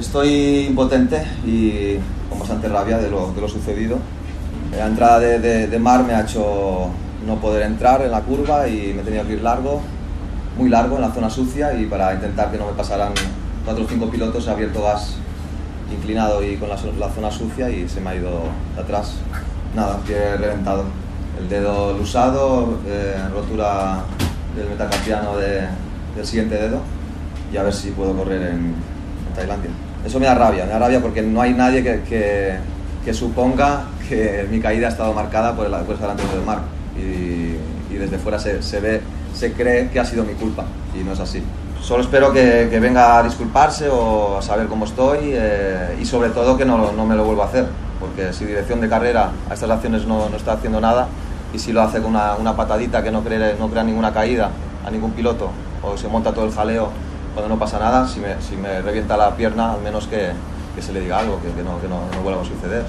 estoy impotente y con bastante rabia de lo, de lo sucedido. La entrada de, de, de, mar me ha hecho no poder entrar en la curva y me he tenido que ir largo, muy largo en la zona sucia y para intentar que no me pasaran cuatro o cinco pilotos he abierto gas inclinado y con la, zona sucia y se me ha ido atrás. Nada, pie reventado. El dedo lusado, eh, rotura del metacarpiano de, del siguiente dedo y a ver si puedo correr en, en, Tailandia. Eso me da rabia, me da rabia porque no hay nadie que, que, suponga que mi caída ha estado marcada por el puesto delantero del mar y, desde fuera se, se, ve, se cree que ha sido mi culpa y no es así. Solo espero que, que venga a disculparse o a saber cómo estoy eh, y sobre todo que no, no, me lo vuelva a hacer, porque si dirección de carrera a estas acciones no, no está haciendo nada y si lo hace con una, una patadita que no, cree, no crea ninguna caída a ningún piloto o se monta todo el jaleo cuando no pasa nada, si me, si me revienta la pierna, al menos que, que se le diga algo, que, que, no, que no, no vuelva a suceder.